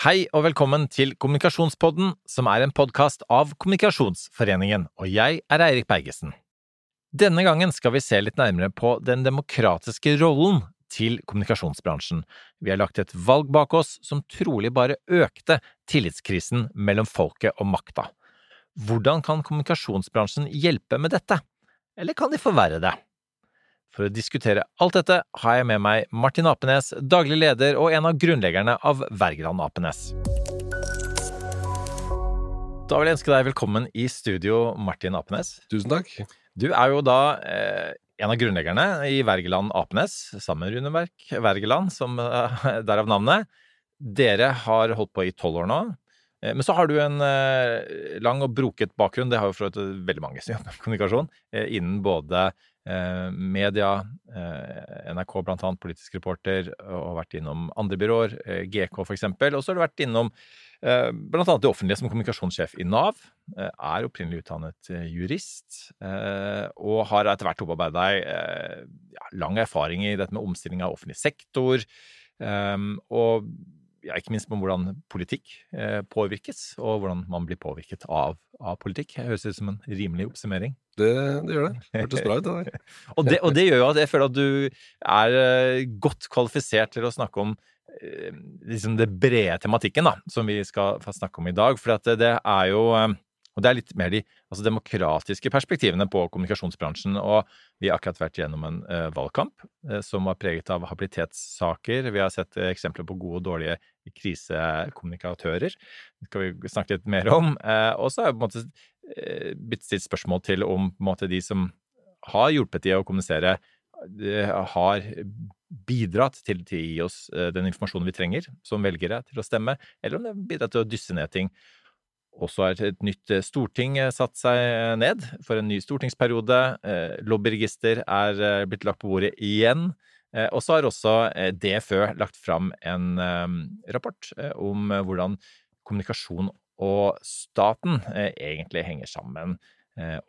Hei og velkommen til Kommunikasjonspodden, som er en podkast av Kommunikasjonsforeningen, og jeg er Eirik Bergesen. Denne gangen skal vi se litt nærmere på den demokratiske rollen til kommunikasjonsbransjen. Vi har lagt et valg bak oss som trolig bare økte tillitskrisen mellom folket og makta. Hvordan kan kommunikasjonsbransjen hjelpe med dette, eller kan de forverre det? For å diskutere alt dette har jeg med meg Martin Apenes, daglig leder og en av grunnleggerne av Wergeland Apenes. Da vil jeg ønske deg velkommen i studio, Martin Apenes. Tusen takk. Du er jo da eh, en av grunnleggerne i Wergeland Apenes, sammen med Rune Berg Wergeland, som eh, derav navnet. Dere har holdt på i tolv år nå. Eh, men så har du en eh, lang og broket bakgrunn, det har jo for veldig mange som jobber med kommunikasjon, eh, innen både media, eh, NRK annet, politisk reporter, og vært innom andre byråer, eh, GK f.eks. Og så har du vært innom annet det offentlige som kommunikasjonssjef i Nav. Er opprinnelig utdannet jurist, og har etter hvert opparbeidet deg lang erfaring i dette med omstilling av offentlig sektor. Og ja, ikke minst om hvordan politikk eh, påvirkes, og hvordan man blir påvirket av, av politikk. Det høres ut som en rimelig oppsummering. Det, det gjør det. Hørtes bra ut, det der. og, det, og det gjør jo at jeg føler at du er eh, godt kvalifisert til å snakke om eh, liksom det brede tematikken da, som vi skal snakke om i dag. For det, det er jo eh, og det er litt mer de altså demokratiske perspektivene på kommunikasjonsbransjen. Og vi har akkurat vært gjennom en uh, valgkamp uh, som var preget av habilitetssaker. Vi har sett uh, eksempler på gode og dårlige krisekommunikatører. Det skal vi snakke litt mer om. og så har jeg på en måte blitt stilt spørsmål til om måte, de som har hjulpet de å kommunisere, har bidratt til, å gi oss den informasjonen vi trenger som velgere til å stemme, eller om det har bidratt til å dysse ned ting. Og så har et nytt eh, storting eh, satt seg eh, ned for en ny stortingsperiode. Lobbyregister er blitt lagt på bordet igjen. Og så har også DFØ lagt fram en rapport om hvordan kommunikasjon og staten egentlig henger sammen.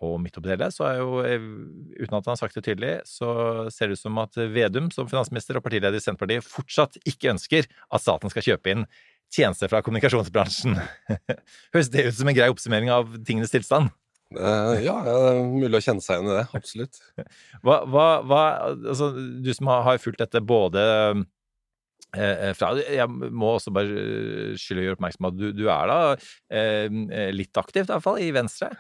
Og midt oppi det så er jo, uten at han har sagt det tydelig, så ser det ut som at Vedum som finansminister og partileder i Senterpartiet fortsatt ikke ønsker at staten skal kjøpe inn tjenester fra kommunikasjonsbransjen. Høres det ut som en grei oppsummering av tingenes tilstand? Uh, ja, det er mulig å kjenne seg igjen i det. Absolutt. Hva, hva, hva, altså, du som har fulgt dette både eh, fra Jeg må også bare skylde å gjøre oppmerksom på at du, du, er da eh, litt aktiv, i hvert fall, i Venstre?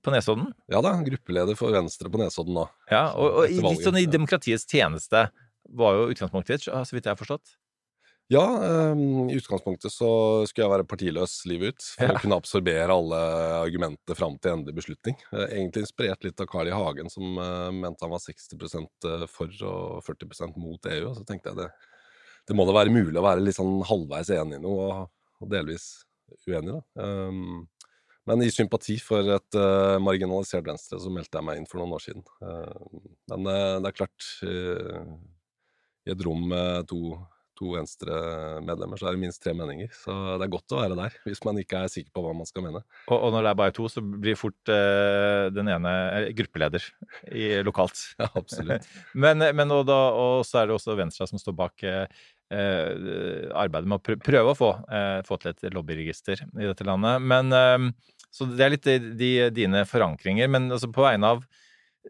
På Nesodden? Ja da, gruppeleder for Venstre på Nesodden nå. Ja, og, og litt sånn i demokratiets tjeneste var jo utgangspunktet ditt, så vidt jeg har forstått? Ja, um, i utgangspunktet så skulle jeg være partiløs livet ut. For ja. å kunne absorbere alle argumentene fram til endelig beslutning. Uh, egentlig inspirert litt av Carl I. Hagen, som uh, mente han var 60 eh, for og 40% mot EU. Og så tenkte jeg det, det må da være mulig å være litt sånn halvveis enig i noe, og, og delvis uenig, da. Um, men i sympati for et uh, marginalisert Venstre så meldte jeg meg inn for noen år siden. men det er klart I et rom med to to Venstre-medlemmer, så er det minst tre meninger. Så det er godt å være der, hvis man ikke er sikker på hva man skal mene. Og, og når det er bare to, så blir fort eh, den ene gruppeleder i, lokalt. Ja, absolutt. men, men og, da, og, så er det også Venstre som står bak eh, arbeidet med å prøve å få, eh, få, til et lobbyregister i dette landet. Men, så det er litt de, de, dine forankringer. Men altså på vegne av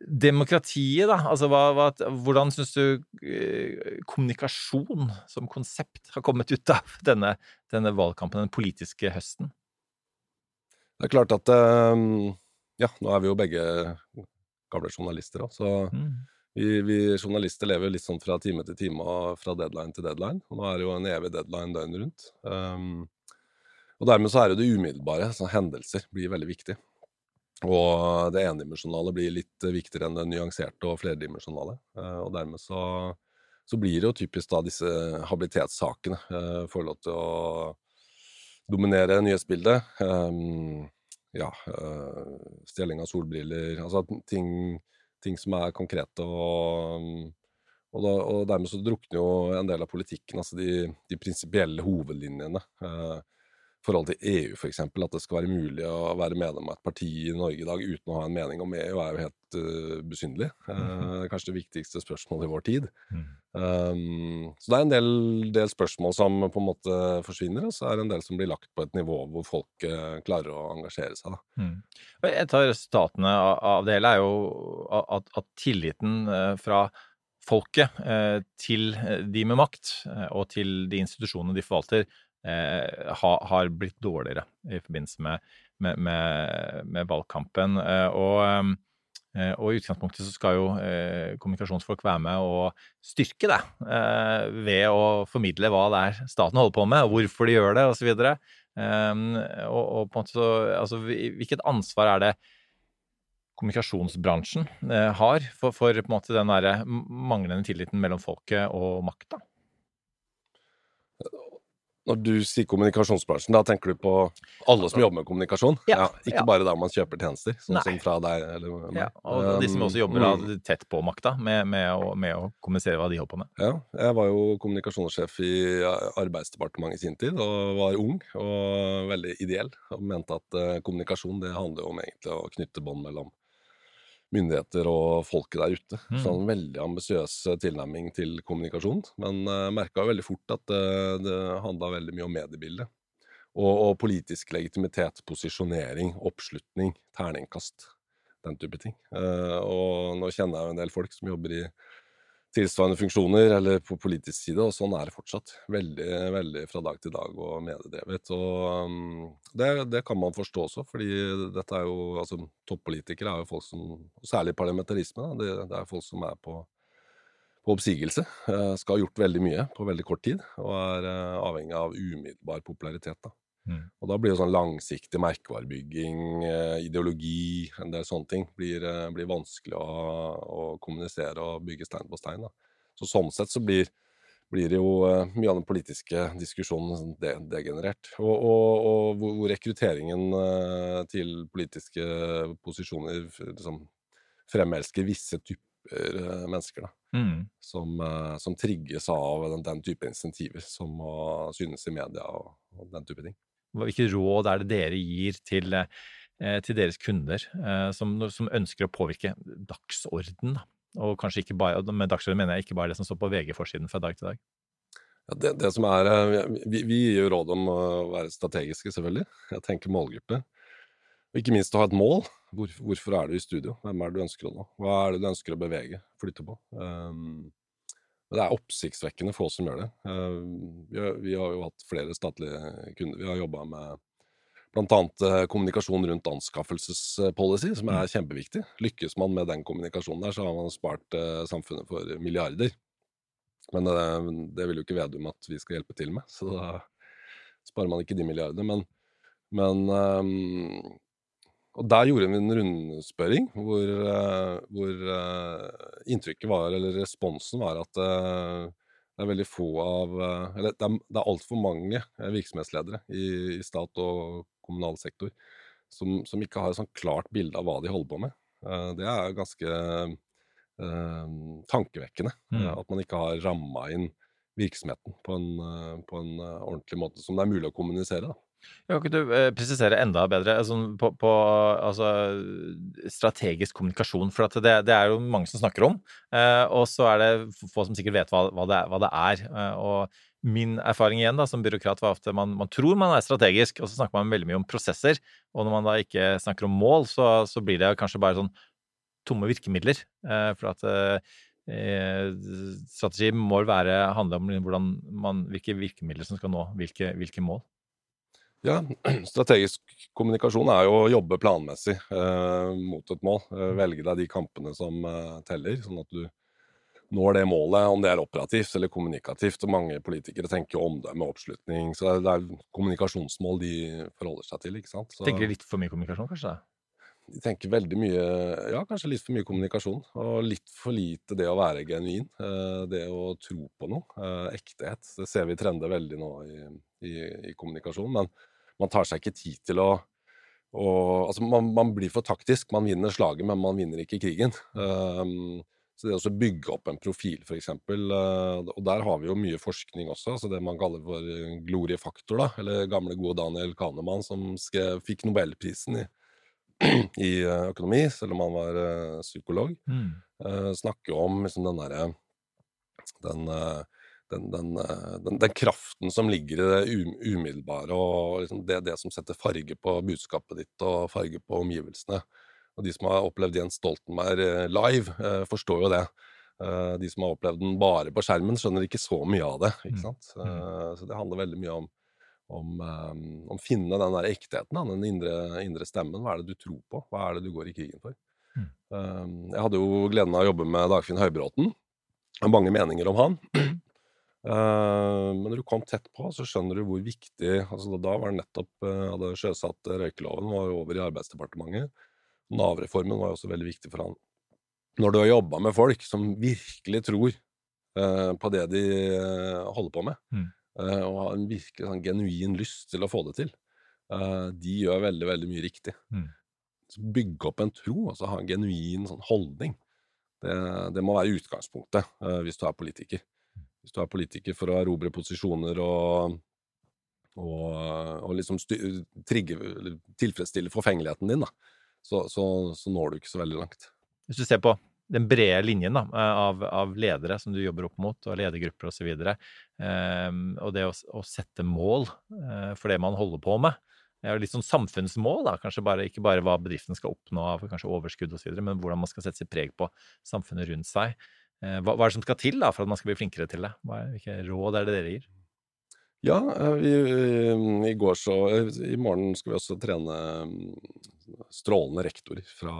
Demokratiet, da. Altså, hva, hva, hvordan syns du eh, kommunikasjon som konsept har kommet ut av denne, denne, valgkampen, den politiske høsten? Det er klart at um, Ja, nå er vi jo begge gamle journalister, da, så mm. vi, vi, journalister lever litt sånn fra time til time og fra deadline til deadline. Og nå er det jo en evig deadline døgnet rundt. Um, og dermed så er det det umiddelbare, sånn hendelser, blir veldig viktig. Og det endimensjonale blir litt viktigere enn det nyanserte og flerdimensjonale. Eh, og dermed så, så, blir det jo typisk da disse habilitetssakene eh, får lov til å dominere nyhetsbildet. Um, ja, uh, stjeling av solbriller Altså ting, ting som er konkrete og, og, da, og, dermed så drukner jo en del av politikken, altså de, de prinsipielle hovedlinjene. Uh, forhold til EU, f.eks. At det skal være mulig å være medlem av et parti i Norge i dag uten å ha en mening om EU, er jo helt uh, besynderlig. Uh, kanskje det viktigste spørsmålet i vår tid. Mm. Um, så det er en del, del, spørsmål som på en måte forsvinner, og så er det en del som blir lagt på et nivå hvor folk uh, klarer å engasjere seg. Mm. Et av resultatene av det hele er jo at, at tilliten fra folket til de med makt og til de institusjonene de forvalter, eh, ha, har blitt dårligere i forbindelse med, med, med, med valgkampen. Eh, og, eh, og, i utgangspunktet så skal jo eh, kommunikasjonsfolk være med og styrke det eh, ved å formidle hva det er staten holder på med, og hvorfor de gjør det, osv. Eh, og, og altså, hvilket ansvar er det kommunikasjonsbransjen eh, har for, for, på en måte den der manglende tilliten mellom folket og makta? Når du sier kommunikasjonsbransjen, da tenker du på alle som jobber med kommunikasjon? Ja, ja Ikke ja. bare der man kjøper tjenester, sånn Nei. som fra deg? Eller, ja, og de som også jobber um, tett på makta, med, med, å, med, å, kommunisere hva de holder på med. Ja, jeg var jo kommunikasjonssjef i Arbeidsdepartementet i sin tid, og var ung og veldig ideell. Og mente at uh, kommunikasjon det handler om egentlig å knytte bånd mellom myndigheter og folket der ute. Mm. Så en veldig ambisiøs eh, tilnærming til kommunikasjon. Men uh, eh, merka veldig fort at uh, det handla veldig mye om mediebildet. Og, og, politisk legitimitet, posisjonering, oppslutning, terningkast. Den type ting. Uh, og nå kjenner jeg jo en del folk som jobber i tilsvarende funksjoner, eller på politisk side, og sånn er det fortsatt. Veldig, veldig fra dag til dag og mediedrevet. Og um, det, det, kan man forstå også, fordi dette er jo altså Toppolitikere er jo folk som Særlig parlamentarisme, da, det, det, er folk som er på, på oppsigelse. Uh, skal ha gjort veldig mye på veldig kort tid, og er uh, avhengig av umiddelbar popularitet. da. Mm. Og da blir jo sånn langsiktig merkevarebygging, eh, ideologi, en del sånne ting, blir, eh, blir vanskelig å, å, kommunisere og bygge stein på stein. Da. Så sånn sett så blir, blir det jo eh, mye av den politiske diskusjonen sånn degenerert. Og, og, og hvor, rekrutteringen til politiske posisjoner liksom, fremelsker visse typer mennesker. Da, mm. som, som, trigges av den, den, type insentiver, som må synes i media og, og den type ting. Hvilke råd er det dere gir til, eh, til deres kunder eh, som, som, ønsker å påvirke dagsorden? Og kanskje ikke bare, med dagsorden mener jeg ikke bare det som står på VG-forsiden fra dag til dag. Ja, det, det, som er, eh, vi, vi gir jo råd om å være strategiske, selvfølgelig. Jeg tenker målgruppe. Og ikke minst å ha et mål. Hvor, hvorfor er du i studio? Hvem er det du ønsker å nå? Hva er det du ønsker å bevege? Flytte på? Um, men det er oppsiktsvekkende få som gjør det. Eh, vi har, jo hatt flere statlige kunder. Vi har jobba med bl.a. Eh, kommunikasjon rundt anskaffelsespolicy, som er mm. kjempeviktig. Lykkes man med den kommunikasjonen der, så har man spart eh, samfunnet for milliarder. Men det, det vil jo ikke Vedum at vi skal hjelpe til med, så da sparer man ikke de milliardene. Men, men um, og der gjorde vi en rundspørring hvor, uh, hvor uh, inntrykket var, eller responsen var, at uh, det er veldig få av Eller det er, det er altfor mange virksomhetsledere i, i, stat og kommunal sektor som, som, ikke har et sånn klart bilde av hva de holder på med. det er ganske tankevekkende mm. at man ikke har ramma inn virksomheten på en, på en ordentlig måte som det er mulig å kommunisere. da. Kan ikke du eh, presisere enda bedre altså, på, på altså, strategisk kommunikasjon? For det, det, er jo mange som snakker om, eh, og så er det få som sikkert vet hva, hva, det, hva det, er. Og min erfaring igjen da, som byråkrat var ofte man, man, tror man er strategisk, og så snakker man veldig mye om prosesser. Og når man da ikke snakker om mål, så, så blir det kanskje bare sånn tomme virkemidler. For at strategi må være, handle om man, hvilke virkemidler som skal nå hvilke, hvilke mål. Ja, strategisk kommunikasjon er jo å jobbe planmessig eh, mot et mål. Eh, velge deg de kampene som eh, teller, sånn at du når det målet, om det er operativt eller kommunikativt. Og mange politikere tenker jo omdømme og oppslutning, så det er kommunikasjonsmål de forholder seg til. ikke sant? Så, tenker de litt for mye kommunikasjon, kanskje? De tenker veldig mye Ja, kanskje litt for mye kommunikasjon. Og litt for lite det å være genuin. Eh, det å tro på noe. Eh, ektehet. Det ser vi trender veldig nå i, i, i kommunikasjon. men man tar seg ikke tid til å å altså man, man, blir for taktisk. Man vinner slaget, men man vinner ikke krigen. Um, Så det å bygge opp en profil, f.eks., og der har vi jo mye forskning også, altså det man kaller for gloriefaktor, da, eller gamle, gode Daniel Kahneman, som skrev, fikk nobelprisen i, i økonomi, selv om han var psykolog, mm. snakker om liksom den derre den, den, den, den, den, kraften som ligger i det umiddelbare, og liksom det, det, som setter farge på budskapet ditt og farge på omgivelsene. Og de som har opplevd Jens Stoltenberg eh, live, eh, forstår jo det. Eh, de som har opplevd den bare på skjermen, skjønner ikke så mye av det. ikke mm. sant? Mm. Så det handler veldig mye om om, å finne den der ektheten, den indre, indre, stemmen. Hva er det du tror på? Hva er det du går i krigen for? Mm. Jeg hadde jo gleden av å jobbe med Dagfinn Høybråten. Mange meninger om han. Men når du kom tett på, så skjønner du hvor viktig altså Da var det nettopp hadde sjøsatt røykeloven, var over i Arbeidsdepartementet. Nav-reformen var også veldig viktig for han. Når du har jobba med folk som virkelig tror uh, på det de holder på med, mm. og har en virkelig sånn, genuin lyst til å få det til, de gjør veldig, veldig mye riktig. Mm. Bygge opp en tro, altså ha en genuin sånn, holdning, det, det, må være utgangspunktet hvis du er politiker. Hvis du er politiker for å erobre posisjoner og og, og liksom trigge, tilfredsstille forfengeligheten din, da så, så, så, når du ikke så veldig langt. Hvis du ser på den brede linjen da, av, av ledere som du jobber opp mot, og ledergrupper osv., og, så eh, og det å, å, sette mål eh, for det man holder på med, det er jo litt sånn samfunnsmål, da, kanskje bare, ikke bare hva bedriften skal oppnå av kanskje overskudd osv., men hvordan man skal sette sitt preg på samfunnet rundt seg. Eh, hva, hva, er det som skal til da, for at man skal bli flinkere til det? Hva, hvilke råd er det dere gir? Ja, eh, vi, i, i går så I morgen skal vi også trene strålende rektor fra,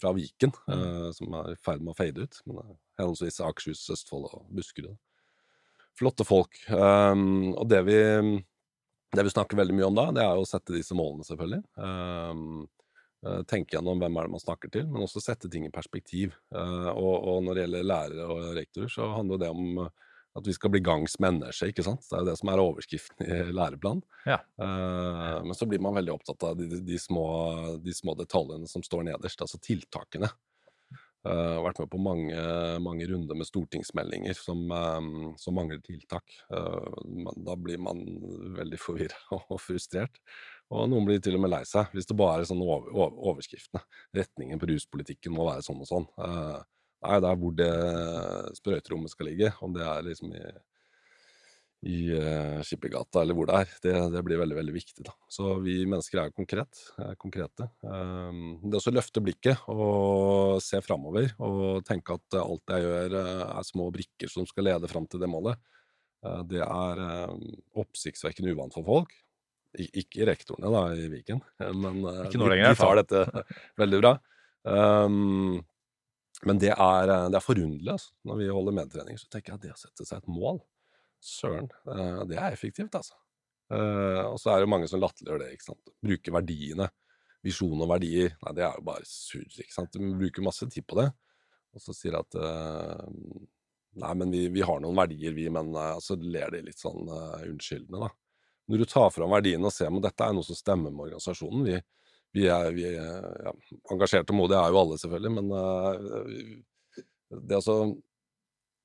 fra Viken, mm. eh, som er i ferd med å fade ut. Men henholdsvis Akershus, Østfold og Buskerud. Flotte folk. Um, og det vi, det vi, snakker veldig mye om da, det er å sette disse målene, selvfølgelig. Um, tenke gjennom hvem er det man snakker til, men også sette ting i perspektiv. Uh, og, og, når det gjelder lærere og rektorer, så handler det om at vi skal bli gangs mennesker, ikke sant. Det er jo det som er overskriften i læreplanen. Ja. Men så blir man veldig opptatt av de, de, små, de, små, detaljene som står nederst, altså tiltakene. Uh, vært med på mange, mange runder med stortingsmeldinger som, som mangler tiltak. Da blir man veldig forvirra og frustrert. Og noen blir til og med lei seg hvis det bare er sånne over, over, overskriftene. Retningen på ruspolitikken må være sånn og sånn. Uh, Nei, det er hvor det sprøyterommet skal ligge. Om det er liksom i, i uh, Skippergata eller hvor det er. Det, det, blir veldig veldig viktig. da. Så vi mennesker er konkret, er konkrete. Um, det å løfte blikket og se framover og tenke at alt jeg gjør er små brikker som skal lede fram til det målet, det er oppsiktsvekkende uvant for folk. Ikke rektorene da, i Viken, men de, de tar dette veldig bra. Um, men det er, eh, det er forunderlig. Altså. Når vi holder medtrening, så tenker jeg at det å sette seg et mål Søren, eh, det er effektivt, altså. Uh, og så er det mange som latterliggjør det. ikke sant? Bruke verdiene. Visjon og verdier. Nei, det er jo bare surr. ikke sant? Vi bruker masse tid på det. Og så sier de at Nei, men vi, vi har noen verdier, vi, men så ler de litt sånn unnskyldende, da. Når du tar fram verdiene og ser om dette er noe som stemmer med organisasjonen vi, vi er, vi er ja, engasjerte og modige er jo alle, selvfølgelig, men uh, det, altså,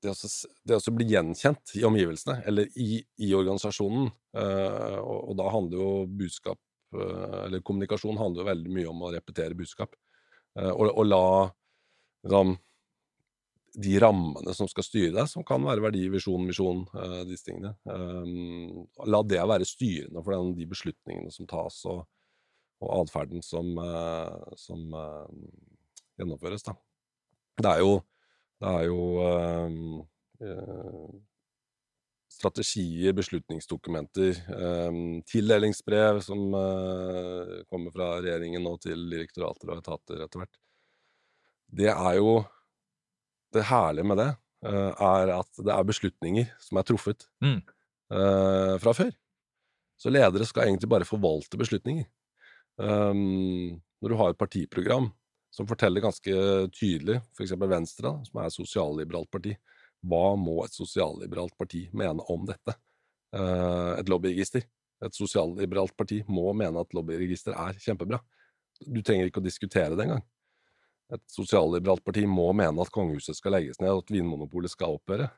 det, altså, det å bli gjenkjent i omgivelsene, eller i, i organisasjonen, uh, og, og, da handler jo budskap uh, Eller kommunikasjon handler jo veldig mye om å repetere budskap. Og, og, la liksom, de rammene som skal styre deg, som kan være verdi, visjon, misjon, disse tingene, um, la det være styrende for den, de beslutningene som tas. og og atferden som, uh, som uh, gjennomføres. Da. Det er jo, det er jo eh, strategier, beslutningsdokumenter, tildelingsbrev som kommer fra regjeringen og til direktorater og etater etter hvert. Det er jo Det herlige med det er at det er beslutninger som er truffet mm. fra før. Så ledere skal egentlig bare forvalte beslutninger. Um, når du har et partiprogram som forteller ganske tydelig, f.eks. Venstre, som er et sosialliberalt parti, hva må et sosialliberalt parti mene om dette? Et lobbyregister. Et sosialliberalt parti må mene at lobbyregister er kjempebra. Du trenger ikke å diskutere det engang. Et sosialliberalt parti må mene at kongehuset skal legges ned, og at Vinmonopolet skal opphøre.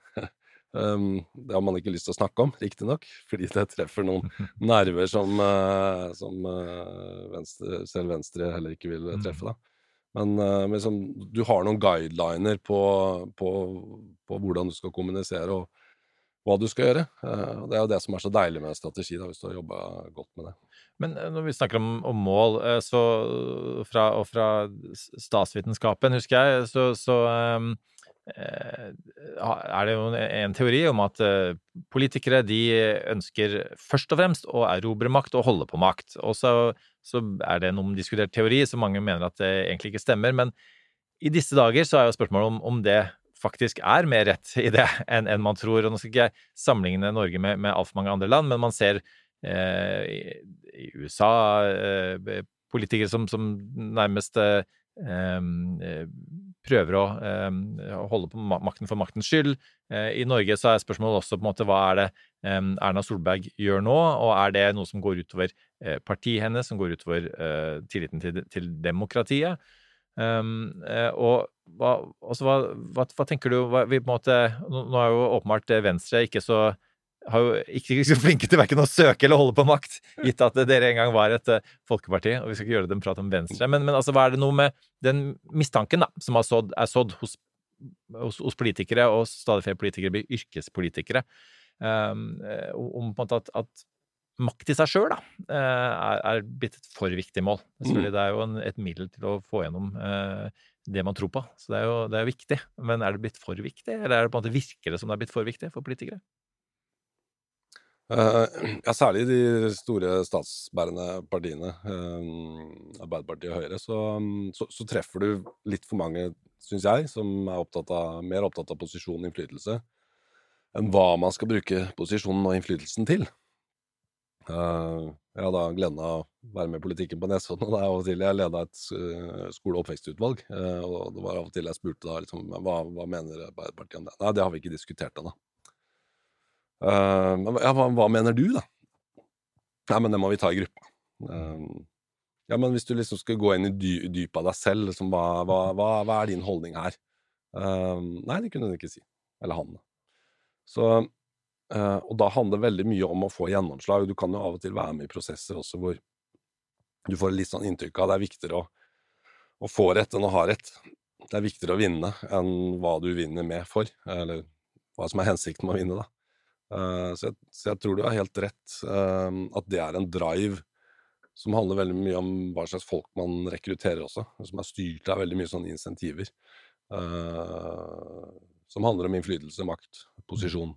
Um, det har man ikke lyst til å snakke om, riktignok, fordi det treffer noen nerver som, uh, som uh, venstre, selv Venstre heller ikke vil treffe. Da. Men, uh, liksom, du har noen guideliner på, på, på, hvordan du skal kommunisere, og hva du skal gjøre. Uh, det er jo det som er så deilig med strategi, da, hvis du har jobba godt med det. Men uh, når vi snakker om, om mål, uh, så fra, og fra statsvitenskapen, husker jeg, så, så um, er det jo en teori om at politikere de ønsker først og fremst å erobre makt og holde på makt. Og så, så er det en omdiskutert teori som mange mener at det egentlig ikke stemmer. Men i disse dager så er jo spørsmålet om, om det faktisk er mer rett i det enn, en man tror. Og nå skal ikke jeg sammenligne Norge med, med altfor mange andre land, men man ser eh, i, i, USA eh, politikere som, som nærmest eh, eh prøver å eh, holde på makten for maktens skyld. Eh, I Norge så er spørsmålet også på en måte hva er det Erna Solberg gjør nå, og er det noe som går utover partiet hennes, som går utover tilliten til, til demokratiet? Um, og hva, altså, hva, hva, hva, tenker du vi, måte, Nå er jo åpenbart Venstre ikke så har jo ikke så flinke til verken å søke eller holde på makt, gitt at dere en gang var et uh, folkeparti. og Vi skal ikke gjøre det en prat om Venstre. Men, men altså, hva er det noe med den mistanken da, som sådd, er sådd hos, hos, hos, politikere, og stadig flere politikere blir yrkespolitikere, um, om på en måte at, at makt i seg sjøl eh, er, er, blitt et for viktig mål. Selvfølgelig, mm. Det er jo en, et middel til å få gjennom eh, det man tror på. Så det er jo det er viktig. Men er det blitt for viktig, eller er det på en måte virker det som det er blitt for viktig for politikere? Uh, ja, særlig de store statsbærende partiene, uh, Arbeiderpartiet og Høyre, så, så, så, treffer du litt for mange, syns jeg, som er opptatt av, mer opptatt av posisjon og innflytelse enn hva man skal bruke posisjonen og innflytelsen til. Uh, jeg har da gleden av å være med i politikken på Nesodden. og av og til Jeg leda et uh, skole- og oppvekstutvalg. Uh, og det var av og til jeg spurte da liksom, hva, hva mener Arbeiderpartiet om det. Nei, det har vi ikke diskutert ennå. Ja, hva, hva, mener du, da? Nei, men det må vi ta i gruppa. ja, men hvis du liksom skal gå inn i dy dypet av deg selv, liksom, hva, hva, hva, er din holdning her? nei, det kunne hun ikke si. Eller han. Så og da handler det veldig mye om å få gjennomslag. Du kan jo av og til være med i prosesser også hvor du får litt sånn inntrykk av at det er viktigere å, å, få rett enn å ha rett. Det er viktigere å vinne enn hva du vinner med for, eller hva som er hensikten med å vinne, da. Uh, så, jeg, så, jeg, tror du har helt rett. Uh, at det er en drive som handler veldig mye om hva slags folk man rekrutterer også. Som er styrt av veldig mye sånne insentiver. som handler om innflytelse, makt, posisjon.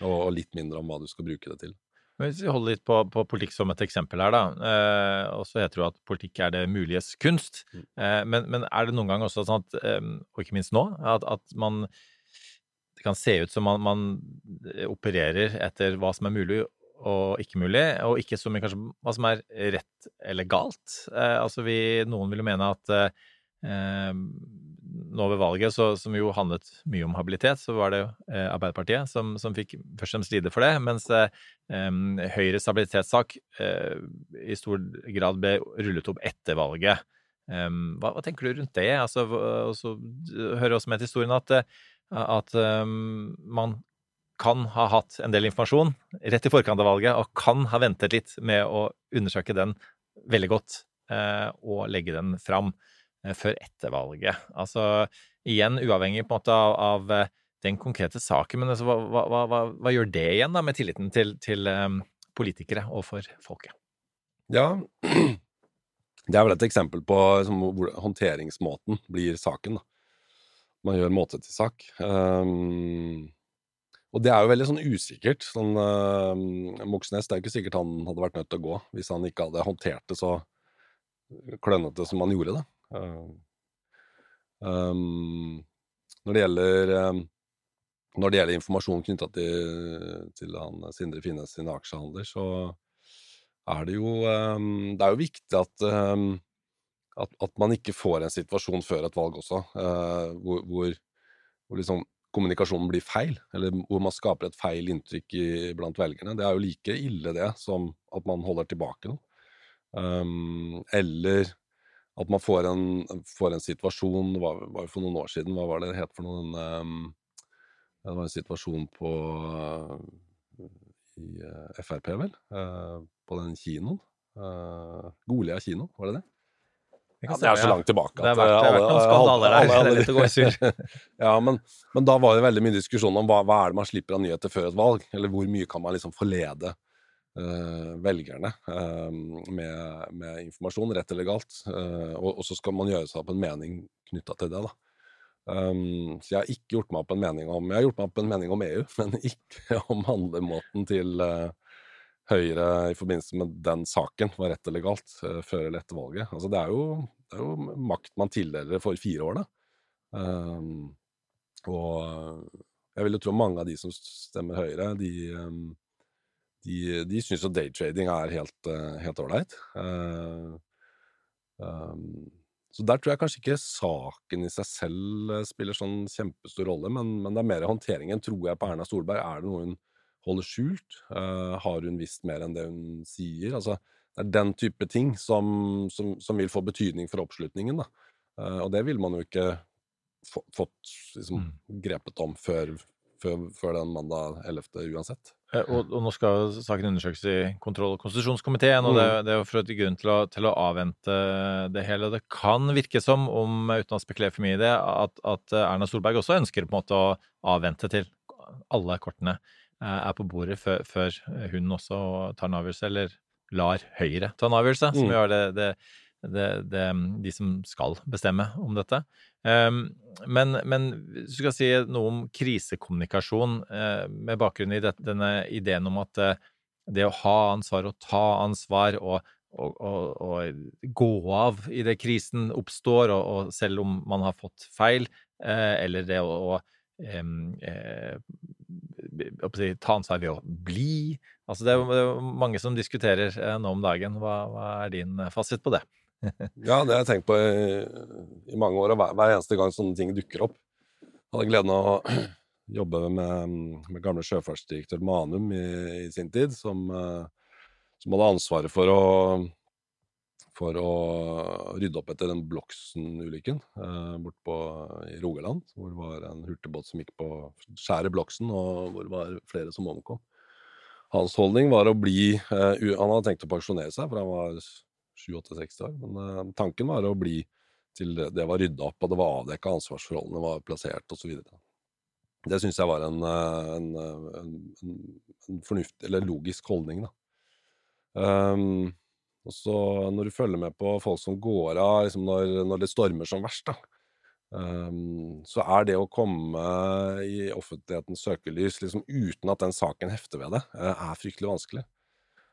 Mm. Og, litt mindre om hva du skal bruke det til. Hvis vi holder litt på, på, politikk som et eksempel her, da. Eh, og så heter det jo at politikk er det muliges kunst. Mm. Eh, men, men, er det noen gang også sånn at, eh, og ikke minst nå, at, at, man Det kan se ut som man, man, opererer etter hva som er mulig og ikke mulig, og ikke så mye kanskje hva som er rett eller galt. Eh, altså vi, noen vil jo mene at eh, nå ved valget, så, som jo handlet mye om habilitet, så var det eh, Arbeiderpartiet som, som, fikk først og fremst lide for det, mens eh, Høyres habilitetssak eh, i stor grad ble rullet opp etter valget. Hva, hva, tenker du rundt det? Altså, og så hører også med til historien at, at um, man kan ha hatt en del informasjon rett i forkant av valget, og kan ha ventet litt med å undersøke den veldig godt eh, og legge den fram. Eh, før etter valget. Altså igjen uavhengig på en måte av, av eh, den konkrete saken, men altså, hva, hva, hva, hva, gjør det igjen da med tilliten til, til um, politikere og for folket? Ja, det er vel et eksempel på liksom, hvor håndteringsmåten blir saken. Da. Man gjør måte til sak. Um, og det er jo veldig sånn usikkert. Sånn, uh, Moxnes, det er jo ikke sikkert han hadde vært nødt til å gå hvis han ikke hadde håndtert det så klønete som han gjorde det. Um, når, det gjelder, um, når det gjelder informasjon knytta til, til han Sindre Finnes sine aksjehandler, så er det jo um, Det er jo viktig at, at, at, man ikke får en situasjon før et valg også, uh, hvor, hvor, hvor liksom kommunikasjonen blir feil, eller hvor man skaper et feil inntrykk i, blant velgerne. Det er jo like ille det som at man holder tilbake noe. Um, eller at man får en, får en situasjon Det var, var for noen år siden, hva var det det het for noen um, Det var en situasjon på i uh, Frp, vel? Uh, på den kinoen. Uh, Golia kino, var det det? Ja, det er så langt tilbake. At, det har vært, noen skandaler der. det er litt å gå i ja, men, men, da var det veldig mye diskusjon om hva, hva, er det man slipper av nyheter før et valg? Eller hvor mye kan man liksom forlede velgerne uh, med, med, informasjon, rett eller galt? Uh, og, og, så skal man gjøre seg opp en mening knytta til det, da. Så jeg har ikke gjort meg opp en mening om Jeg har gjort meg opp en mening om EU, men ikke om handlemåten til Høyre i forbindelse med den saken var rett eller galt før eller etter valget. Altså, det, er jo, det er jo makt man tildeler for fire år, da. Um, og jeg vil jo tro mange av de som stemmer Høyre, de, um, de, de syns jo daytrading er helt ålreit. Uh, um, så der tror jeg kanskje ikke saken i seg selv spiller sånn kjempestor rolle, men, men det er mer håndteringen, tror jeg, på Erna Solberg. Er det noe hun holder skjult? Uh, har hun visst mer enn det hun sier? Altså, det er den type ting som, som, som vil få betydning for oppslutningen. Da. Uh, og det vil man jo ikke fått liksom, mm. grepet om før, før, før, den mandag 11. uansett. Eh, og, og, nå skal saken undersøkes i kontroll- og konstitusjonskomiteen, og det, mm. det er for et grunn til å, til å, avvente det hele. Det kan virke som, om uten å spekulere for mye i det, at, at Erna Solberg også ønsker på en måte å avvente til alle kortene Eh, er på bordet før, før hun også tar en avgjørelse, eller lar Høyre ta en avgjørelse, som mm. gjør det, det, det, det, de som skal bestemme om dette. Um, men, men du skal si noe om krisekommunikasjon uh, med bakgrunn i det, denne ideen om at uh, det å ha ansvar og ta ansvar og, og, og, og gå av i det krisen oppstår, og, selv om man har fått feil, uh, eller det å, å ta ansvar ved å bli. Altså det er mange som diskuterer eh, nå om dagen. Hva, hva er din eh, fasit på det? Ja, det har jeg tenkt på i, i mange år, og hver, hver, eneste gang sånne ting dukker opp. Jeg hadde gleden av å jobbe med, med gamle sjøfartsdirektør Manum i, i, sin tid, som, eh, som hadde ansvaret for å for å rydde opp etter den Bloksen-ulykken eh, bortpå i Rogaland. Hvor det var en hurtigbåt som gikk på skjæret Bloksen, og hvor det var flere som omkom. Hans holdning var å bli eh, Han hadde tenkt å pensjonere seg, for han var 67-60 år. Men eh, tanken var å bli til det, var rydda opp, og det var avdekka, ansvarsforholdene var plassert osv. Det syns jeg var en, eh, en, en, en, fornuftig, eller logisk holdning, da. Um, og så når du følger med på folk som går av liksom når, når, det stormer som verst, da, um, så er det å komme i offentlighetens søkelys liksom, uten at den saken hefter ved det, er fryktelig vanskelig.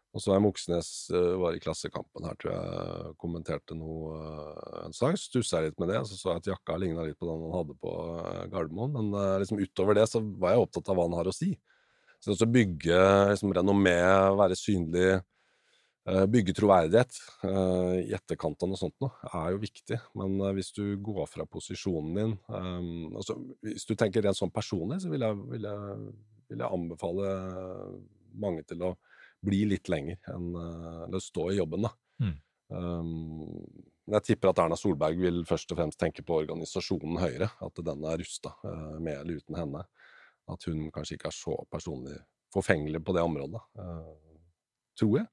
Og er Moxnes uh, var i Klassekampen her, tror jeg, kommenterte noe uh, en sak. Stussa litt med det, så så jeg at jakka ligna litt på den han hadde på Gardermoen. Men liksom utover det så var jeg opptatt av hva han har å si. Så å bygge liksom, renommé, være synlig Eh, bygge troverdighet i etterkant av noe sånt noe, er jo viktig. Men hvis du går fra posisjonen din altså, Hvis du tenker rent sånn personlig, så vil jeg, vil, jeg, vil jeg, anbefale mange til å bli litt lenger enn uh, eller stå i jobben, da. Mm. Um, jeg tipper at Erna Solberg vil først og fremst tenke på organisasjonen Høyre. At den er rusta, med eller uten henne. At hun kanskje ikke er så personlig forfengelig på det området. tror jeg.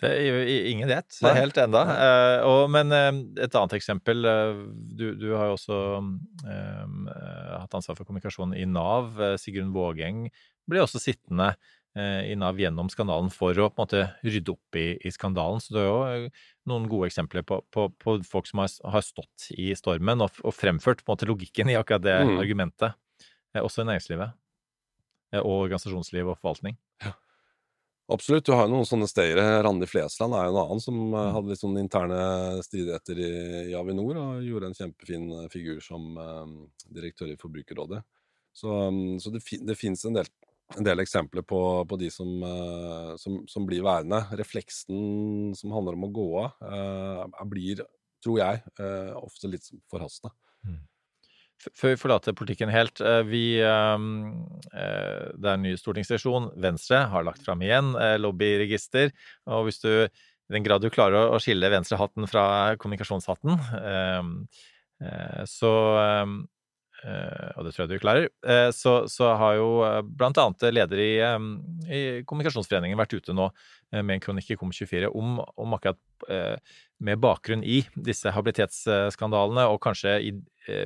Det er ingen Det er helt enda. Uh, og, men uh, et annet eksempel. Uh, du, du, har jo også hatt ansvar for kommunikasjon i Nav. Sigrun Vågeng blir også sittende i Nav gjennom skandalen for å på en måte rydde opp i, i skandalen. Så det er jo noen gode eksempler på, på, på folk som har, har, stått i stormen og, og, fremført måte logikken i akkurat det mm. argumentet. også i næringslivet. og organisasjonsliv og forvaltning. Ja. Absolutt. Du har jo noen sånne stayere. Randi Flesland er jo en annen som eh, mm. hadde litt sånne interne stridigheter i, i, Avinor, og gjorde en kjempefin eh, figur som um, direktør i Forbrukerrådet. Så, um, så det, det fins en, en, del eksempler på, på de som, uh, som, som, blir værende. Refleksen som handler om å gå av, uh, blir, tror jeg, uh, ofte litt forhasta. Mm. Før vi forlater politikken helt. Eh, vi, eh, det er en ny stortingssesjon. Venstre har lagt fram igjen eh, lobbyregister. Og hvis du i den grad du klarer å, skille venstrehatten fra kommunikasjonshatten, så og det tror jeg du klarer, uh, så, så, har jo uh, blant annet leder i, i, Kommunikasjonsforeningen vært ute nå med en kronikk i Kom24 om, om akkurat med bakgrunn i disse habilitetsskandalene og kanskje i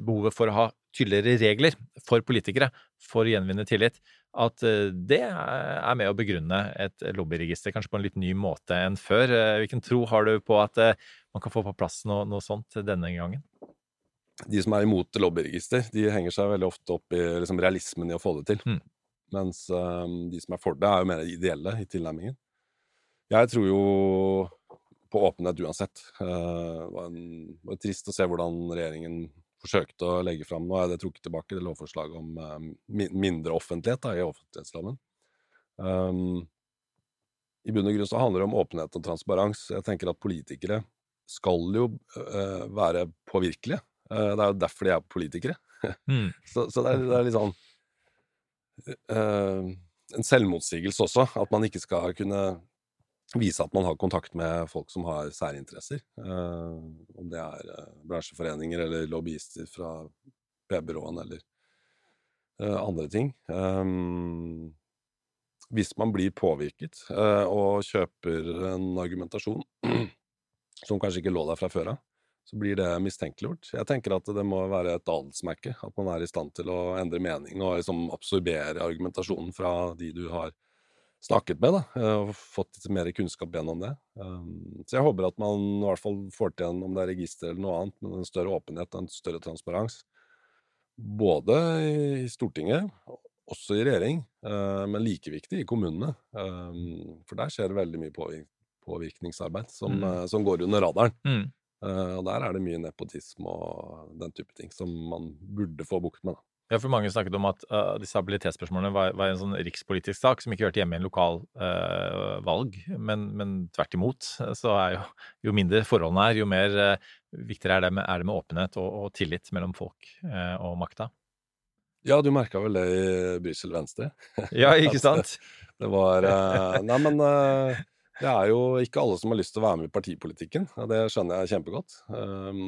behovet for å ha tydeligere regler for politikere for å gjenvinne tillit, at det er med å begrunne et lobbyregister kanskje på en litt ny måte enn før. Hvilken tro har du på at man kan få på plass noe, noe sånt denne gangen? De som er imot lobbyregister, de henger seg veldig ofte opp i liksom, realismen i å få det til. Mm. Mens um, de som er for det, er jo mer ideelle i tilnærmingen. Jeg tror jo på åpenhet uansett. Uh, det var, en, var trist å se hvordan regjeringen forsøkte å legge fram Nå er det trukket tilbake, det lovforslaget om uh, mindre offentlighet da, i offentlighetsloven. Um, I bunn og grunn så handler det om åpenhet og transparens. Jeg tenker at politikere skal jo uh, være påvirkelige. Eh, det er jo derfor de er politikere. Mm. så, så det, er, det, er, litt sånn uh, En selvmotsigelse også, at man ikke skal kunne vise at man har kontakt med folk som har særinteresser. Uh, om det er bransjeforeninger eller lobbyister fra p-byråene eller andre ting. Hvis man blir påvirket og kjøper en argumentasjon som kanskje ikke lå der fra før av, så blir det mistenkeliggjort. Jeg tenker at det må være et adelsmerke. At man er i stand til å endre mening og liksom absorbere argumentasjonen fra de du har snakket med, da, eh, og fått litt mer kunnskap gjennom det. Um, så jeg håper at man i hvert fall får til en, om det er register eller noe annet, men en større åpenhet og en større transparens. Både i Stortinget, også i regjering, eh, men like viktig i kommunene. Um, for der skjer det veldig mye påvirkningsarbeid som, mm. Eh, som går under radaren. Mm. Uh, og der er det mye nepotisme og den type ting som man burde få bukt med. Da. Ja, for mange snakket om at uh, disse habilitetsspørsmålene var, var, en sånn rikspolitisk sak som ikke hørte hjemme i en lokal uh, valg, men, men, tvert imot. Så er jo, jo mindre forholdene er, jo mer viktigere er det, med, er det med åpenhet og, og, tillit mellom folk og makta. Ja, du merka vel det i Brussel Venstre? ja, ikke sant? det var Nei, men det er jo ikke alle som har lyst til å være med i partipolitikken, det skjønner jeg kjempegodt. Um,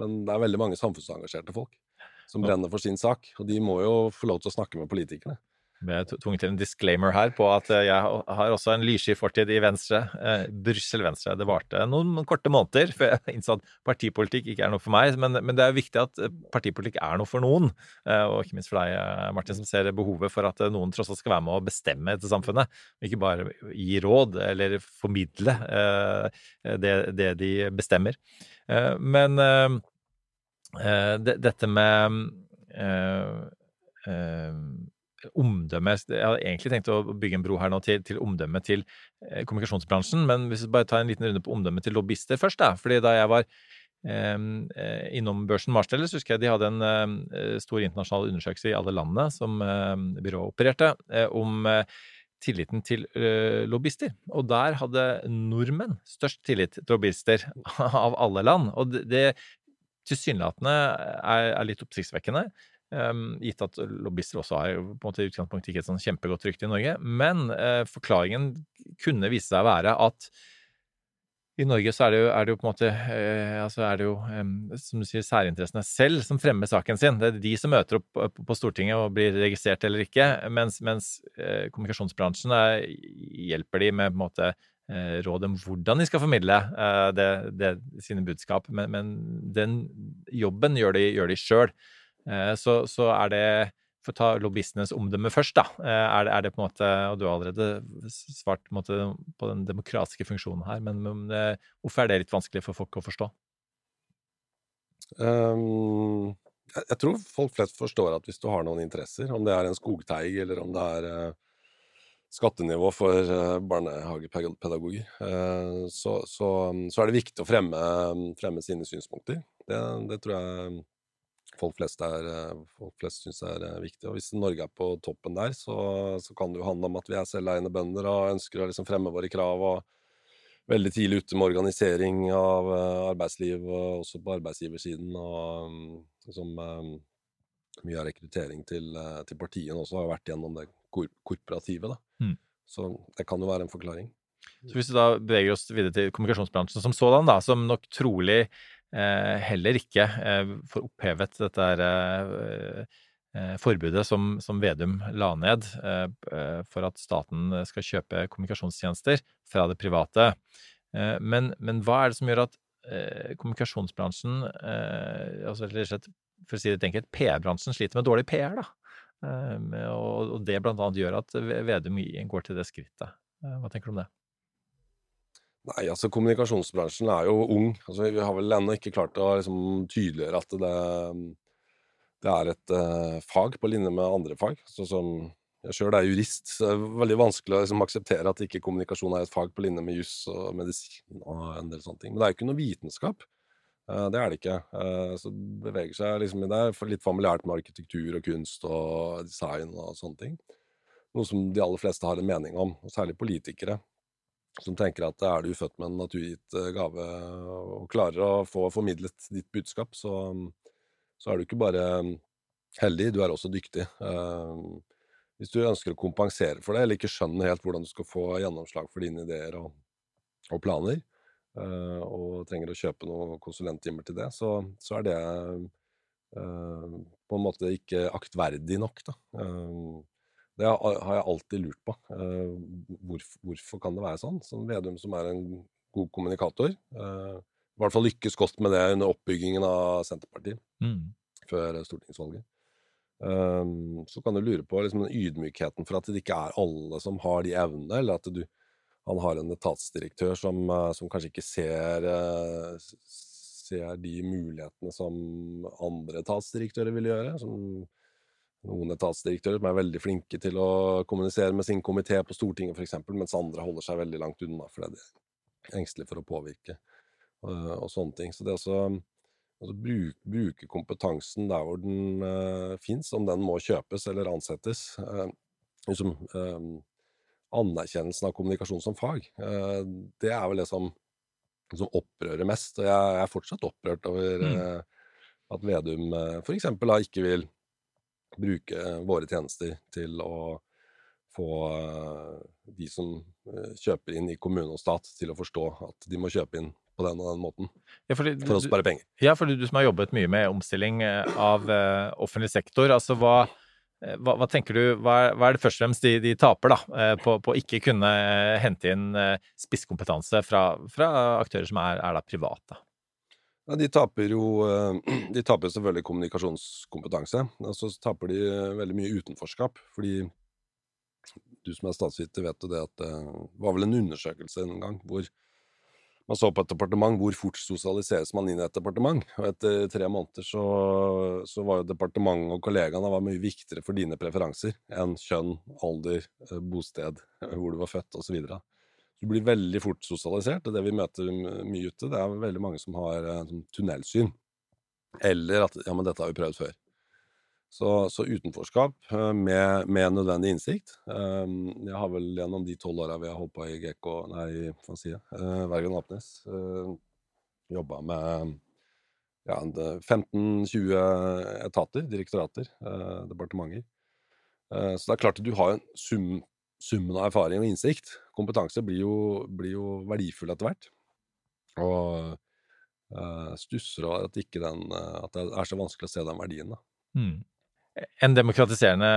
men det er veldig mange samfunnsengasjerte folk som brenner for sin sak, og de må jo få lov til å snakke med politikerne. Er tvunget til en disclaimer her på at eh, jeg har også en lyssky fortid i Venstre. Eh, Brussel Venstre. Det varte noen korte måneder før jeg innså at partipolitikk ikke er noe for meg. Men, men, det er viktig at eh, partipolitikk er noe for noen. Eh, og ikke minst for deg, eh, Martin, som ser behovet for at noen tross alt skal være med å bestemme dette samfunnet. Ikke bare gi råd eller formidle eh, det, det, de bestemmer. men det, dette med omdømme Jeg hadde egentlig tenkt å bygge en bro her nå til, til omdømme til eh, kommunikasjonsbransjen, men hvis vi bare tar en liten runde på omdømme til lobbyister først, da. Fordi da jeg var ehm, eh, innom børsen Marsteller, så husker jeg de hadde en eh, stor internasjonal undersøkelse i alle landene som eh, byrået opererte, eh, om eh, tilliten til lobbyister. Og der hadde nordmenn størst tillit til lobbyister av alle land. Og det tilsynelatende er, er litt oppsiktsvekkende. Um, gitt at lobbyister også har på en måte i utgangspunktet ikke et sånn kjempegodt rykte i Norge. Men uh, forklaringen kunne vise seg å være at i Norge så er det jo, er det jo på en måte uh, altså er det jo, um, som du sier, særinteressene selv som fremmer saken sin. Det er de som møter opp på, på Stortinget og blir registrert eller ikke. Mens, mens uh, kommunikasjonsbransjen hjelper de med på en måte råd om hvordan de skal formidle det, det, sine budskap. Men, men, den jobben gjør de, gjør. Eh, så, så er det for å ta lobbyistenes omdømme først, da. Eh, er det, er det, på en måte Og du har allerede svart på, måte, på den demokratiske funksjonen her, men, men, eh, hvorfor er det litt vanskelig for folk å forstå? Um, jeg, tror folk flest forstår at hvis du har noen interesser, om det er en skogteig eller om det er skattenivå for barnehagepedagoger, så, så, så, er det viktig å fremme, fremme sine synspunkter. Det, det tror jeg folk flest, er, eh, folk flest syns er eh, viktig. Og hvis Norge er på toppen der, så, så kan det jo handle om at vi er selveiende bønder og ønsker å liksom fremme våre krav. og Veldig tidlig ute med organisering av uh, arbeidsliv, og også på arbeidsgiversiden. Og liksom, mye av rekruttering til, til partiene også har vært gjennom det kor korporative. Da. Mm. Så det kan jo være en forklaring. Så hvis vi da beveger oss videre til kommunikasjonsbransjen som sådan, da, som nok trolig eh, heller ikke eh, får opphevet dette her, eh, eh, forbudet som, som, Vedum la ned eh, for at staten skal kjøpe kommunikasjonstjenester fra det private. Men, men, hva er det som gjør at kommunikasjonsbransjen, altså rett og slett for å si det enkelt, PR-bransjen sliter med dårlig PR, da? Og det blant annet gjør at Vedum går til det skrittet. Hva tenker du om det? Nei, altså kommunikasjonsbransjen er jo ung. Altså, vi har vel ennå ikke klart å liksom, tydeliggjøre at det, det er et uh, fag på linje med andre fag. Så som jeg sjøl er jurist, så det er veldig vanskelig å liksom, akseptere at ikke kommunikasjon er et fag på linje med juss og medisin og en del sånne ting. Men det er jo ikke noe vitenskap. Uh, det er det ikke. Uh, så beveger seg liksom Det er litt familiært med arkitektur og kunst og design og sånne ting. Noe som de aller fleste har en mening om, og særlig politikere som tenker at er du født med en naturgitt eh, gave og klarer å få formidlet ditt budskap, så, så er du ikke bare heldig, du er også dyktig. Uh, hvis du ønsker å kompensere for det, eller ikke skjønner helt hvordan du skal få gjennomslag for dine ideer og, og planer, uh, og trenger å kjøpe noen konsulenttimer til det, så, så er det på en måte ikke aktverdig nok. Da. Det har jeg alltid lurt på. Eh, hvorfor, hvorfor kan det være sånn? Som Vedum, som er en god kommunikator, eh, i hvert fall lykkes godt med det under oppbyggingen av Senterpartiet mm. før stortingsvalget. Um, så kan du lure på liksom, den ydmykheten for at det ikke er alle som har de evnene, eller at du, han har en etatsdirektør som, som kanskje ikke ser, ser de mulighetene som andre etatsdirektører vil gjøre. som noen etatsdirektører som er veldig flinke til å kommunisere med sin komité på Stortinget f.eks., mens andre holder seg veldig langt unna fordi de er engstelige for å påvirke og, og sånne ting. Så det å altså, bruke, bruke, kompetansen der hvor den uh, fins, om den må kjøpes eller ansettes uh, liksom, uh, Anerkjennelsen av kommunikasjon som fag, uh, det er vel det som, som opprører mest. Og jeg, jeg er fortsatt opprørt over mm. at Vedum uh, f.eks. ikke vil bruke våre tjenester til å få eh, de som eh, kjøper inn i kommune og stat, til å forstå at de må kjøpe inn på den og den måten ja, fordi, for å spare penger. Ja, fordi du som har jobbet mye med omstilling eh, av offentlig sektor, altså hva, hva, hva tenker du, hva er, hva er, det først og fremst de, de taper da, på, på ikke kunne hente inn spisskompetanse fra, fra aktører som er, er da private? Ja, de taper jo eh, De taper selvfølgelig kommunikasjonskompetanse. Og så taper de eh, veldig mye utenforskap. Fordi du som er statsviter, vet jo det at det var vel en undersøkelse en gang hvor man så på et departement hvor fort sosialiseres man inn i et departement. Og etter tre måneder så, så var jo departementet og kollegaene mye viktigere for dine preferanser enn kjønn, alder, eh, bosted, hvor du var født osv. Du blir veldig fort sosialisert, og det vi møter mye ute, det er veldig mange som har sånn tunnelsyn. Eller at ja, men dette har vi prøvd før. Så, så utenforskap eh, med, med, nødvendig innsikt. Um, jeg har vel gjennom de tolv åra vi har holdt på i GK, nei, hva sier jeg, Vergen Bergen Apnes, jobba med ja, 15-20 etater, direktorater, departementer. Så det er klart at du har en sum summen av erfaring og innsikt. Kompetanse blir jo, blir jo verdifull etter hvert. Og uh, stusser over at, den, uh, at, det er så vanskelig å se den verdien. Da. Mm. En demokratiserende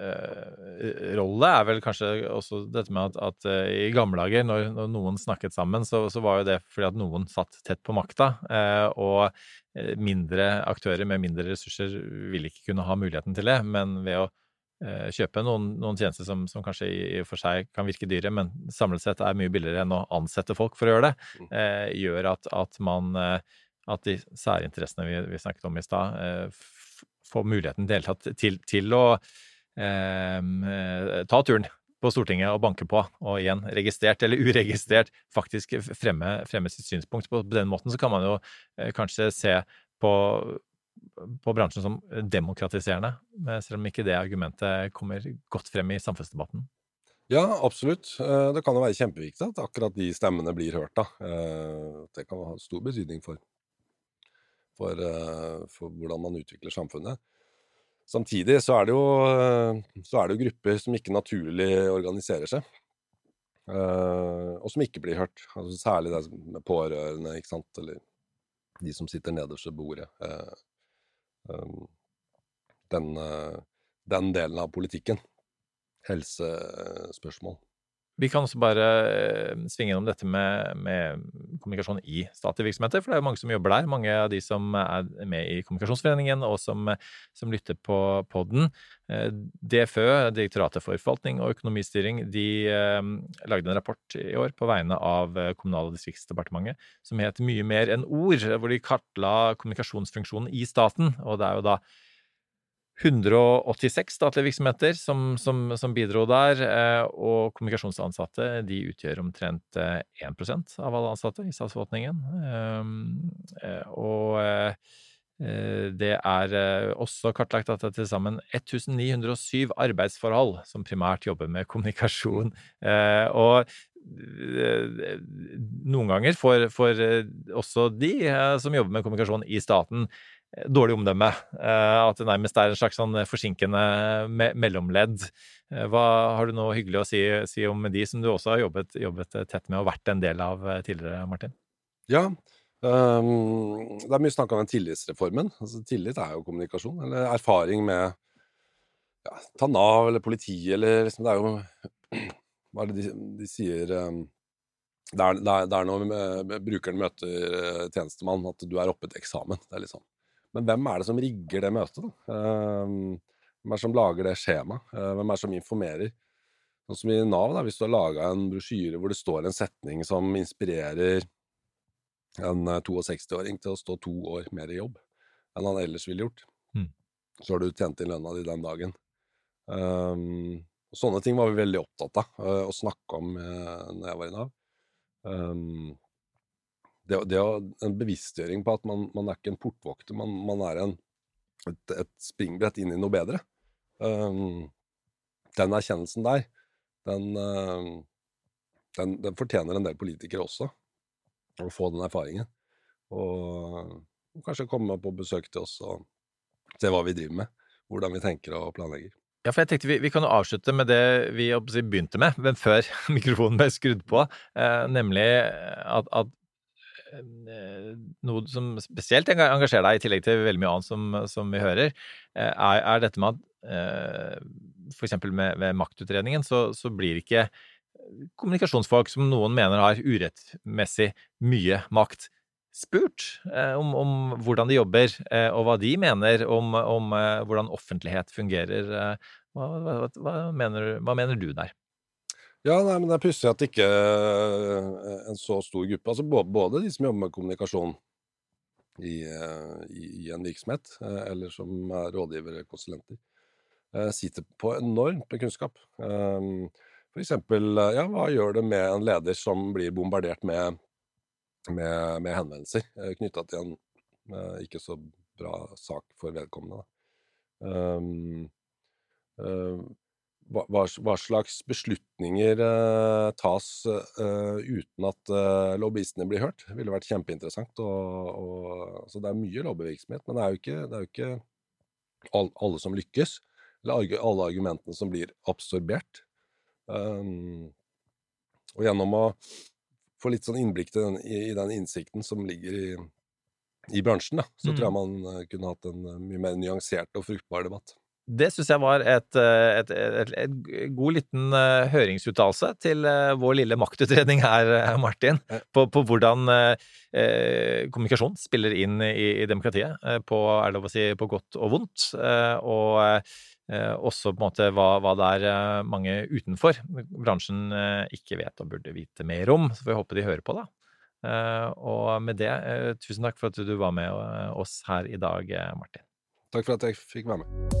uh, rolle er vel kanskje også dette med at, at uh, i gamle dager, når, når, noen snakket sammen, så, så, var jo det fordi at noen satt tett på makta. Uh, og mindre aktører med mindre ressurser ville ikke kunne ha muligheten til det. Men ved å Eh, kjøpe noen, noen tjenester som, som, kanskje i og for seg kan virke dyre, men samlet sett er mye billigere enn å ansette folk for å gjøre det, mm. eh, gjør at, at, man eh, At de særinteressene vi, vi snakket om i stad, eh, får muligheten deltatt til, til å eh, ta turen på Stortinget og banke på, og igjen, registrert eller uregistrert, faktisk fremme, fremme sitt synspunkt. På den måten så kan man jo eh, kanskje se på på bransjen som demokratiserende, selv om ikke det argumentet kommer godt frem i samfunnsdebatten? Ja, absolutt. Eh, det kan jo være kjempeviktig at akkurat de stemmene blir hørt. da. Eh, det kan ha stor betydning for, for, eh, for hvordan man utvikler samfunnet. Samtidig så er, jo, så er det jo grupper som ikke naturlig organiserer seg. og som ikke blir hørt. Altså, særlig det med pårørende, ikke sant, eller de som sitter nederst ved bordet. Den, den delen av politikken. Helsespørsmål. Vi kan også bare eh, svinge innom dette med, med, kommunikasjon i statlige virksomheter, for det er jo mange som jobber der. Mange av de som er med i Kommunikasjonsforeningen, og som, som lytter på podden. Eh, DFØ, Direktoratet for forvaltning og økonomistyring, de eh, lagde en rapport i år på vegne av Kommunal- og distriktsdepartementet som het Mye mer enn ord, hvor de kartla kommunikasjonsfunksjonen i staten. Og det er jo da 186 statlige virksomheter som, som, som bidro der, eh, og kommunikasjonsansatte de utgjør omtrent 1 eh, av alle ansatte i statsforvaltningen. Ehm, eh, og det er også kartlagt at det er til sammen 1907 arbeidsforhold som primært jobber med kommunikasjon. Og noen ganger får, også de som jobber med kommunikasjon i staten, dårlig omdømme. Eh, at det nærmest er en slags sånn forsinkende me mellomledd. Eh, hva har du noe hyggelig å si, si, om de som du også har jobbet, jobbet, tett med og vært en del av eh, tidligere, Martin? Ja, um, det er mye snakk om den tillitsreformen. Altså, tillit er jo kommunikasjon, eller erfaring med ja, ta Nav eller politiet, eller liksom Det er jo Hva er det de, de sier um, det er, det, er, det er, når brukeren møter tjenestemann, at du er oppe til eksamen. Det er litt sånn. Men hvem er det som rigger det møtet? Da? Ehm, hvem er det som lager det skjemaet? Eh, hvem er det som informerer? Sånn som i Nav, da, hvis du har laga en brosjyre hvor det står en setning som inspirerer en 62-åring eh, til å stå to år mer i jobb enn han ellers ville gjort, mm. så har du tjent inn lønna di den dagen. Um, sånne ting var vi veldig opptatt av å snakke om uh, når jeg var i Nav. Um, det, det en bevisstgjøring på at man, man, er ikke en portvokter, man, man er en, et, et, springbrett inn i noe bedre. Um, den erkjennelsen der, den, uh, den, den, fortjener en del politikere også. Å få den erfaringen. Og, og kanskje komme på besøk til oss og se hva vi driver med. Hvordan vi tenker og planlegger. Ja, for jeg tenkte vi, vi kan jo avslutte med det vi begynte med, men før mikrofonen ble skrudd på. Eh, nemlig at, at, noe som spesielt engasjerer deg, i tillegg til veldig mye annet som, som vi hører, eh, er, er, dette med at f.eks. for eksempel med, med maktutredningen, så, så, blir ikke kommunikasjonsfolk som noen mener har urettmessig mye makt, spurt om, om, hvordan de jobber, og hva de mener om, om hvordan offentlighet fungerer. Hva, hva, hva, mener, hva mener du der? Ja, nei, men det er pussig at ikke uh, en så stor gruppe Altså både, de som jobber med kommunikasjon i, uh, i, i en virksomhet, uh, eller som er rådgivere, konsulenter, sitter på enormt med kunnskap. Um, for eksempel, ja, hva gjør det med en leder som blir bombardert med, med, med henvendelser knytta til en ikke så bra sak for vedkommende? Um, hva, hva, slags beslutninger uh, tas uh, uten at uh, lobbyistene blir hørt. Det ville vært kjempeinteressant. Og, og, altså det er mye lobbyvirksomhet, men det er jo ikke, er jo ikke all, alle som lykkes. Eller alle argumentene som blir absorbert. Um, og gjennom å få litt sånn innblikk den, i, i, den innsikten som ligger i, i bransjen, da, så mm. tror jeg man kunne hatt en mye mer nyansert og fruktbar debatt. Det syns jeg var et, eh, et, et, et, god liten uh, høringsuttalelse til uh, vår lille maktutredning her, Martin, på, på hvordan eh, kommunikasjon spiller inn i, i demokratiet, på, er det lov å si, på godt og vondt. og også på en måte hva, hva det er mange utenfor bransjen ikke vet og burde vite mer om. Så får vi håpe de hører på, da. og med det, tusen takk for at du var med oss her i dag, Martin. Takk for at jeg fikk være med.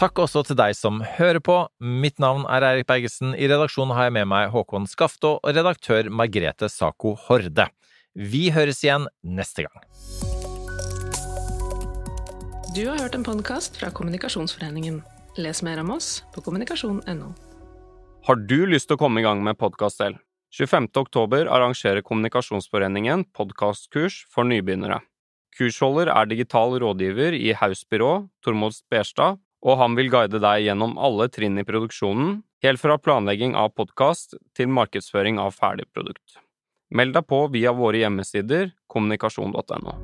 Takk også til deg som hører på. Mitt navn er Eirik Bergesen. I redaksjonen har jeg med meg Håkon Skaftå og redaktør Margrete Sako Horde. Vi høres igjen neste gang. Du har hørt en podkast fra Kommunikasjonsforeningen. Les mer om oss på kommunikasjon.no. Har du lyst til å komme i gang med podkast selv? 25. oktober arrangerer Kommunikasjonsforeningen podkastkurs for nybegynnere. Kursholder er digital rådgiver i Haus Byrå, Tormod Sperstad, og han vil guide deg gjennom alle trinn i produksjonen, helt fra planlegging av podkast til markedsføring av ferdig produkt. Meld deg på via våre hjemmesider kommunikasjon.no.